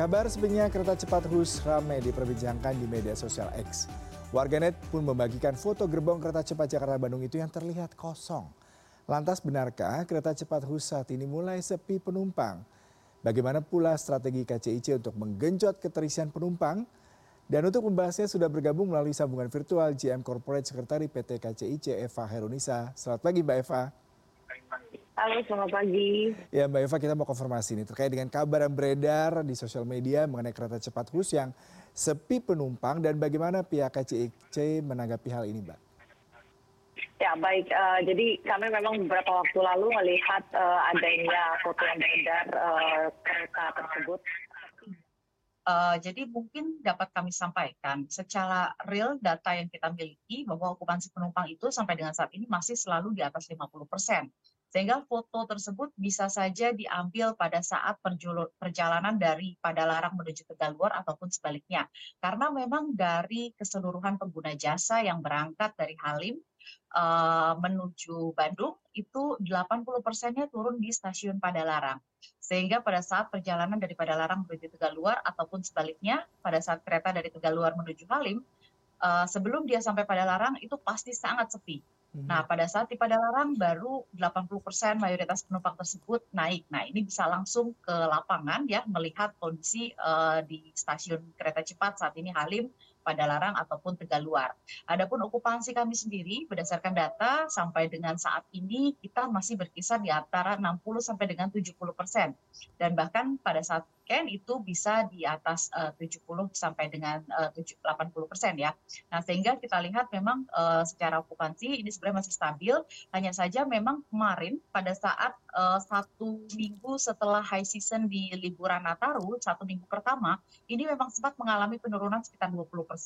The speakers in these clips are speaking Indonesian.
kabar sebenarnya kereta cepat Hus ramai diperbincangkan di media sosial X. Warganet pun membagikan foto gerbong kereta cepat Jakarta-Bandung itu yang terlihat kosong. Lantas benarkah kereta cepat Hus saat ini mulai sepi penumpang? Bagaimana pula strategi KCIC untuk menggenjot keterisian penumpang? Dan untuk membahasnya sudah bergabung melalui sambungan virtual GM Corporate Sekretari PT KCIC Eva Herunisa. Selamat pagi Mbak Eva. Halo, selamat pagi. Ya Mbak Eva, kita mau konfirmasi nih terkait dengan kabar yang beredar di sosial media mengenai kereta cepat Hus yang sepi penumpang dan bagaimana pihak KCIC menanggapi hal ini Mbak? Ya baik, uh, jadi kami memang beberapa waktu lalu melihat uh, adanya foto yang beredar uh, kereta tersebut. Uh, jadi mungkin dapat kami sampaikan secara real data yang kita miliki bahwa okupansi penumpang itu sampai dengan saat ini masih selalu di atas 50 persen. Sehingga foto tersebut bisa saja diambil pada saat perjalanan dari Padalarang menuju Tegaluar ataupun sebaliknya. Karena memang dari keseluruhan pengguna jasa yang berangkat dari Halim uh, menuju Bandung itu 80 persennya turun di stasiun Padalarang. Sehingga pada saat perjalanan dari Padalarang menuju Tegaluar ataupun sebaliknya pada saat kereta dari Tegaluar menuju Halim, uh, sebelum dia sampai Padalarang itu pasti sangat sepi. Nah, pada saat di Padalarang baru 80% mayoritas penumpang tersebut naik. Nah, ini bisa langsung ke lapangan ya melihat kondisi uh, di stasiun kereta cepat saat ini Halim, Padalarang ataupun Tegaluar. Adapun okupansi kami sendiri berdasarkan data sampai dengan saat ini kita masih berkisar di antara 60 sampai dengan 70 persen. Dan bahkan pada saat weekend itu bisa di atas uh, 70 sampai dengan uh, 80 persen ya. Nah sehingga kita lihat memang uh, secara okupansi ini sebenarnya masih stabil. Hanya saja memang kemarin pada saat uh, satu minggu setelah high season di liburan Nataru, satu minggu pertama, ini memang sempat mengalami penurunan sekitar 20 persen.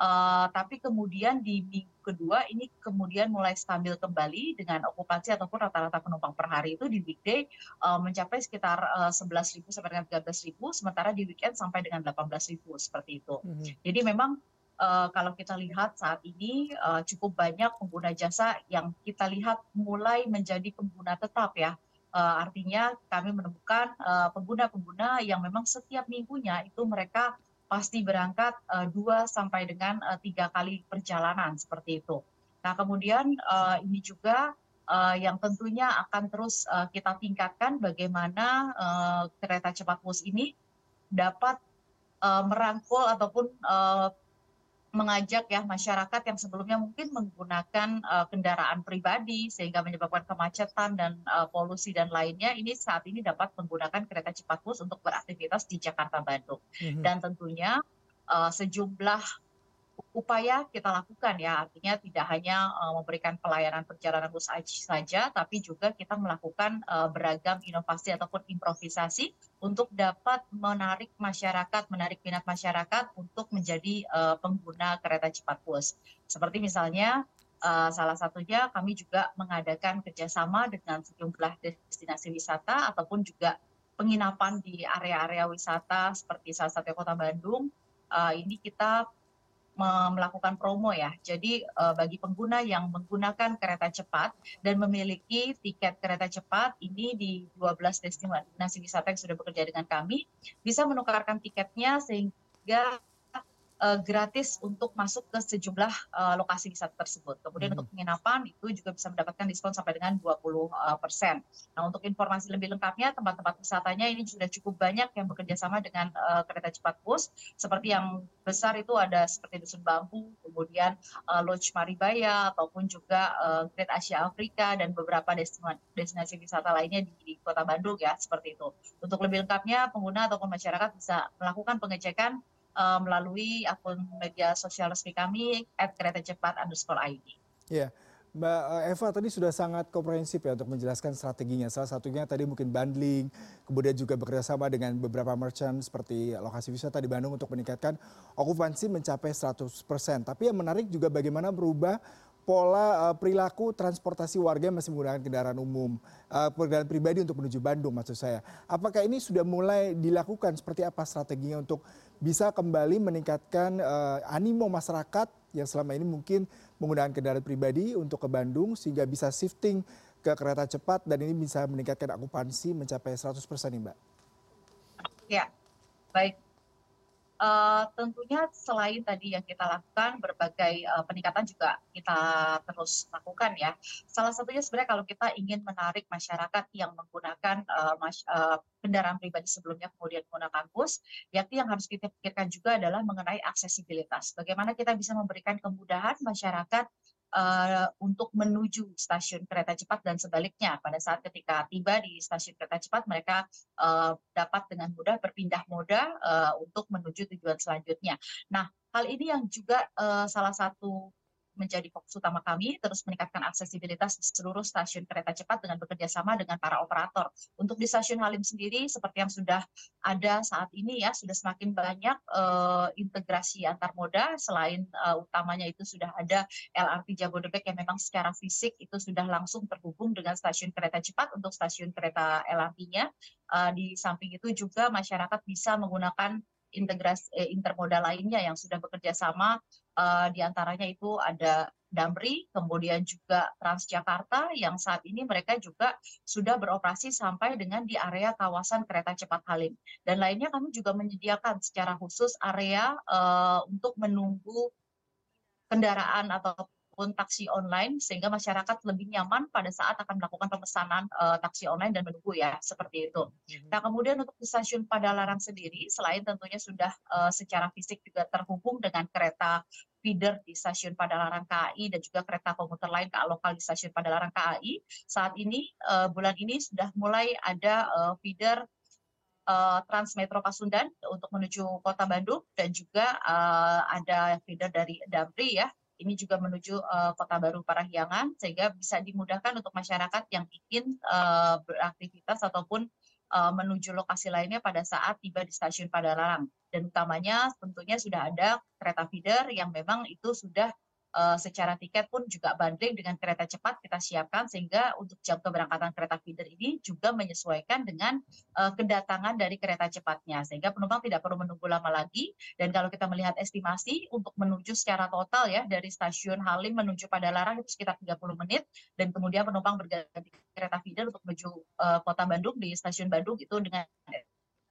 Uh, tapi kemudian di minggu kedua ini kemudian mulai stabil kembali dengan okupansi ataupun rata-rata penumpang per hari itu di weekday uh, mencapai sekitar uh, 11.000 sampai dengan 13.000 sementara di weekend sampai dengan 18.000 seperti itu. Mm -hmm. Jadi memang uh, kalau kita lihat saat ini uh, cukup banyak pengguna jasa yang kita lihat mulai menjadi pengguna tetap ya. Uh, artinya kami menemukan pengguna-pengguna uh, yang memang setiap minggunya itu mereka pasti berangkat uh, dua sampai dengan uh, tiga kali perjalanan seperti itu. Nah kemudian uh, ini juga yang tentunya akan terus kita tingkatkan bagaimana kereta cepat bus ini dapat merangkul ataupun mengajak ya masyarakat yang sebelumnya mungkin menggunakan uh, kendaraan pribadi sehingga menyebabkan kemacetan dan uh, polusi dan lainnya ini saat ini dapat menggunakan kereta cepat bus untuk beraktivitas di Jakarta Bandung mm-hmm. dan tentunya uh, sejumlah upaya kita lakukan ya artinya tidak hanya uh, memberikan pelayanan perjalanan bus saja tapi juga kita melakukan uh, beragam inovasi ataupun improvisasi untuk dapat menarik masyarakat menarik minat masyarakat untuk menjadi uh, pengguna kereta cepat bus seperti misalnya salah satunya kami juga mengadakan kerjasama dengan sejumlah destinasi wisata ataupun juga penginapan di area-area wisata seperti salah satu kota Bandung. Uh, ini kita melakukan promo ya. Jadi uh, bagi pengguna yang menggunakan kereta cepat dan memiliki tiket kereta cepat ini di 12 destinasi wisata yang sudah bekerja dengan kami bisa menukarkan tiketnya sehingga uh, gratis untuk masuk ke sejumlah uh, lokasi wisata tersebut. Kemudian hmm. untuk penginapan itu juga bisa mendapatkan diskon sampai dengan 20 uh, persen. Nah untuk informasi lebih lengkapnya tempat-tempat wisatanya ini sudah cukup banyak yang bekerja sama dengan uh, kereta cepat bus. Seperti yang besar itu ada seperti Dusun Bambu, kemudian uh, Lodge Maribaya ataupun juga uh, Great Asia Afrika dan beberapa destinasi, destinasi wisata lainnya di, di Kota Bandung ya seperti itu. Untuk lebih lengkapnya pengguna ataupun masyarakat bisa melakukan pengecekan uh, melalui akun media sosial resmi kami at kereta cepat underscore ID. Ya, Mbak eh, Eva tadi sudah sangat komprehensif ya untuk menjelaskan strateginya. Salah satunya tadi mungkin bundling, kemudian juga bekerjasama dengan beberapa merchant seperti lokasi wisata di Bandung untuk meningkatkan okupansi mencapai 100%. Tapi yang menarik juga bagaimana merubah pola uh, perilaku transportasi warga yang masih menggunakan kendaraan umum, kendaraan pribadi untuk menuju Bandung maksud saya. Apakah ini sudah mulai dilakukan? Seperti apa strateginya untuk bisa kembali meningkatkan uh, animo masyarakat yang selama ini mungkin menggunakan kendaraan pribadi untuk ke Bandung sehingga bisa shifting ke kereta cepat dan ini bisa meningkatkan okupansi mencapai 100% nih Mbak? Ya, baik tentunya selain tadi yang kita lakukan berbagai uh, peningkatan juga kita terus lakukan ya. Salah satunya sebenarnya kalau kita ingin menarik masyarakat yang menggunakan uh, kendaraan pribadi sebelumnya kemudian menggunakan bus, yakni yang harus kita pikirkan juga adalah mengenai aksesibilitas. Bagaimana kita bisa memberikan kemudahan masyarakat untuk menuju stasiun kereta cepat dan sebaliknya pada saat ketika tiba di stasiun kereta cepat mereka uh, dapat dengan mudah berpindah moda uh, untuk menuju tujuan selanjutnya. Nah, hal ini yang juga salah satu menjadi fokus utama kami, terus meningkatkan aksesibilitas di seluruh stasiun kereta cepat dengan bekerja sama dengan para operator. Untuk di stasiun Halim sendiri, seperti yang sudah ada saat ini ya, sudah semakin banyak uh, integrasi antar moda, selain uh, utamanya itu sudah ada LRT Jabodebek yang memang secara fisik itu sudah langsung terhubung dengan stasiun kereta cepat untuk stasiun kereta LRT-nya. Uh, eh, di samping itu juga masyarakat bisa menggunakan integrasi eh, intermodal lainnya yang sudah bekerja sama uh, di antaranya itu ada Damri, kemudian juga Transjakarta yang saat ini mereka juga sudah beroperasi sampai dengan di area kawasan kereta cepat Halim. Dan lainnya kami juga menyediakan secara khusus area uh, untuk menunggu kendaraan atau ataupun taksi online sehingga masyarakat lebih nyaman pada saat akan melakukan pemesanan uh, taksi online dan menunggu ya seperti itu. Mhm. Nah kemudian untuk di stasiun Padalarang sendiri selain tentunya sudah uh, secara fisik juga terhubung dengan kereta feeder di stasiun Padalarang KAI dan juga kereta komuter lain KA lokal di stasiun Padalarang KAI. Saat ini uh, bulan ini sudah mulai ada uh, feeder uh, Transmetro Pasundan untuk menuju Kota Bandung dan juga uh, ada feeder dari Damri ya ini juga menuju uh, Kota Baru Parahyangan sehingga bisa dimudahkan untuk masyarakat yang ingin uh, beraktivitas ataupun uh, menuju lokasi lainnya pada saat tiba di stasiun Padalarang. Dan utamanya tentunya sudah ada kereta feeder yang memang itu sudah uh, secara tiket pun juga bundling dengan kereta cepat kita siapkan sehingga untuk jam keberangkatan kereta feeder ini juga menyesuaikan dengan uh, kedatangan dari kereta cepatnya. Sehingga penumpang tidak perlu menunggu lama lagi. Dan kalau kita melihat estimasi untuk menuju secara total ya dari stasiun Halim menuju Padalarang itu sekitar 30 menit. Dan kemudian penumpang berganti kereta feeder untuk menuju uh, kota Bandung di stasiun Bandung itu dengan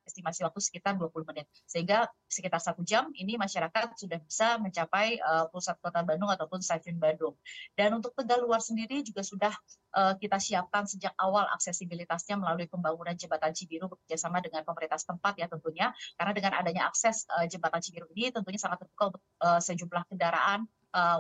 estimasi waktu sekitar 20 menit. Sehingga sekitar satu jam ini masyarakat sudah bisa mencapai uh, pusat kota Bandung ataupun stasiun Bandung. Dan untuk Tegal luar sendiri juga sudah uh, kita siapkan sejak awal aksesibilitasnya melalui pembangunan jembatan Cibiru bekerjasama dengan pemerintah setempat ya tentunya. Karena dengan adanya akses uh, jembatan Cibiru ini tentunya sangat terbuka untuk uh, sejumlah kendaraan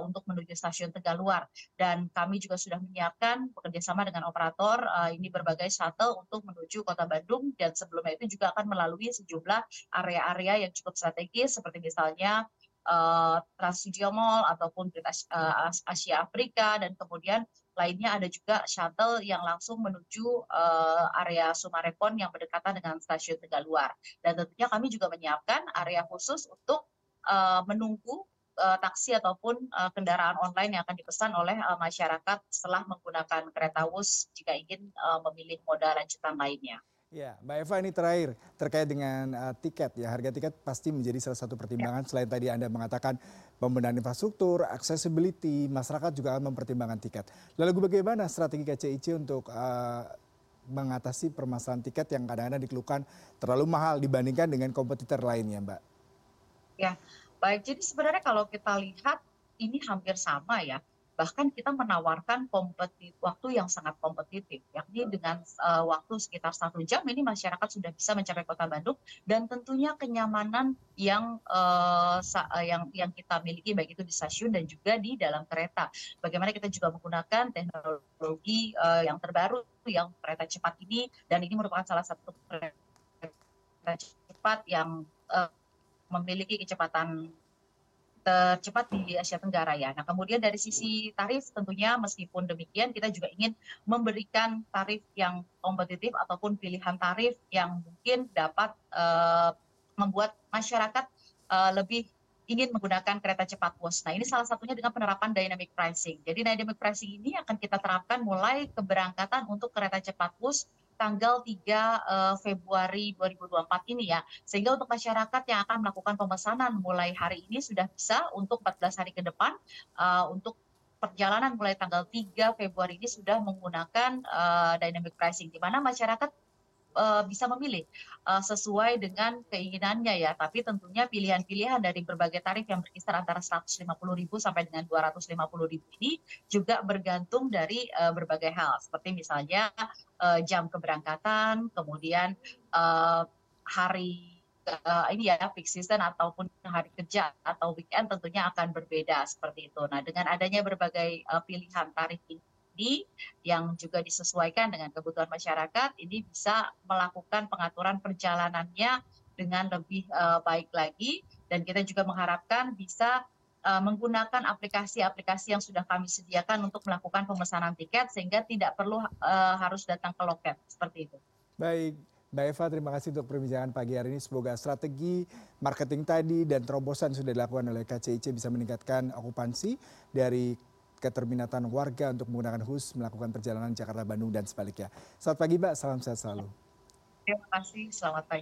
untuk menuju stasiun Tegaluar. Dan kami juga sudah menyiapkan bekerjasama dengan operator uh, ini berbagai shuttle untuk menuju Kota Bandung dan sebelumnya itu juga akan melalui sejumlah area-area yang cukup strategis seperti misalnya uh, Trans Studio Mall ataupun uh, Asia Afrika dan kemudian lainnya ada juga shuttle yang langsung menuju uh, area Sumarepon yang berdekatan dengan stasiun Tegaluar. Dan tentunya kami juga menyiapkan area khusus untuk uh, menunggu uh, taksi ataupun uh, kendaraan online yang akan dipesan oleh uh, masyarakat setelah menggunakan kereta WUS jika ingin uh, memilih moda lanjutan lainnya. Ya, Mbak Eva ini terakhir terkait dengan uh, tiket ya. Harga tiket pasti menjadi salah satu pertimbangan ya. selain tadi Anda mengatakan pembenahan infrastruktur, accessibility, masyarakat juga akan mempertimbangkan tiket. Lalu bagaimana strategi KCIC untuk uh, mengatasi permasalahan tiket yang kadang-kadang dikeluhkan terlalu mahal dibandingkan dengan kompetitor lainnya, Mbak? Ya, baik jadi sebenarnya kalau kita lihat ini hampir sama ya. Bahkan kita menawarkan waktu yang sangat kompetitif yakni dengan uh, waktu sekitar satu jam ini masyarakat sudah bisa mencapai kota Bandung dan tentunya kenyamanan yang uh, yang yang kita miliki baik itu di stasiun dan juga di dalam kereta. Bagaimana kita juga menggunakan teknologi uh, yang terbaru yang kereta cepat ini dan ini merupakan salah satu kereta cepat yang uh, memiliki kecepatan tercepat di Asia Tenggara ya. Nah, kemudian dari sisi tarif tentunya meskipun demikian kita juga ingin memberikan tarif yang kompetitif ataupun pilihan tarif yang mungkin dapat uh, membuat masyarakat uh, lebih ingin menggunakan kereta cepat WOS. Nah, ini salah satunya dengan penerapan dynamic pricing. Jadi dynamic pricing ini akan kita terapkan mulai keberangkatan untuk kereta cepat WOS tanggal 3 uh, eh, Februari 2024 ini ya. Sehingga untuk masyarakat yang akan melakukan pemesanan mulai hari ini sudah bisa untuk 14 hari ke depan uh, untuk perjalanan mulai tanggal 3 Februari ini sudah menggunakan uh, dynamic pricing di mana masyarakat uh, bisa memilih uh, sesuai dengan keinginannya ya. Tapi tentunya pilihan-pilihan dari berbagai tarif yang berkisar antara 150.000 sampai dengan 250.000 ini juga bergantung dari uh, berbagai hal seperti misalnya uh, jam keberangkatan, kemudian uh, hari uh, ini ya peak season ataupun hari kerja atau weekend tentunya akan berbeda seperti itu. Nah, dengan adanya berbagai uh, pilihan tarif ini yang juga disesuaikan dengan kebutuhan masyarakat ini bisa melakukan pengaturan perjalanannya dengan lebih uh, baik lagi dan kita juga mengharapkan bisa uh, menggunakan aplikasi-aplikasi yang sudah kami sediakan untuk melakukan pemesanan tiket sehingga tidak perlu uh, harus datang ke loket seperti itu. Baik, Mbak Eva, terima kasih untuk perbincangan pagi hari ini. Semoga strategi marketing tadi dan terobosan sudah dilakukan oleh KCIC bisa meningkatkan okupansi dari keterminatan warga untuk menggunakan HUS melakukan perjalanan Jakarta Bandung dan sebaliknya. Selamat pagi Mbak, salam sehat selalu. Terima kasih, selamat pagi.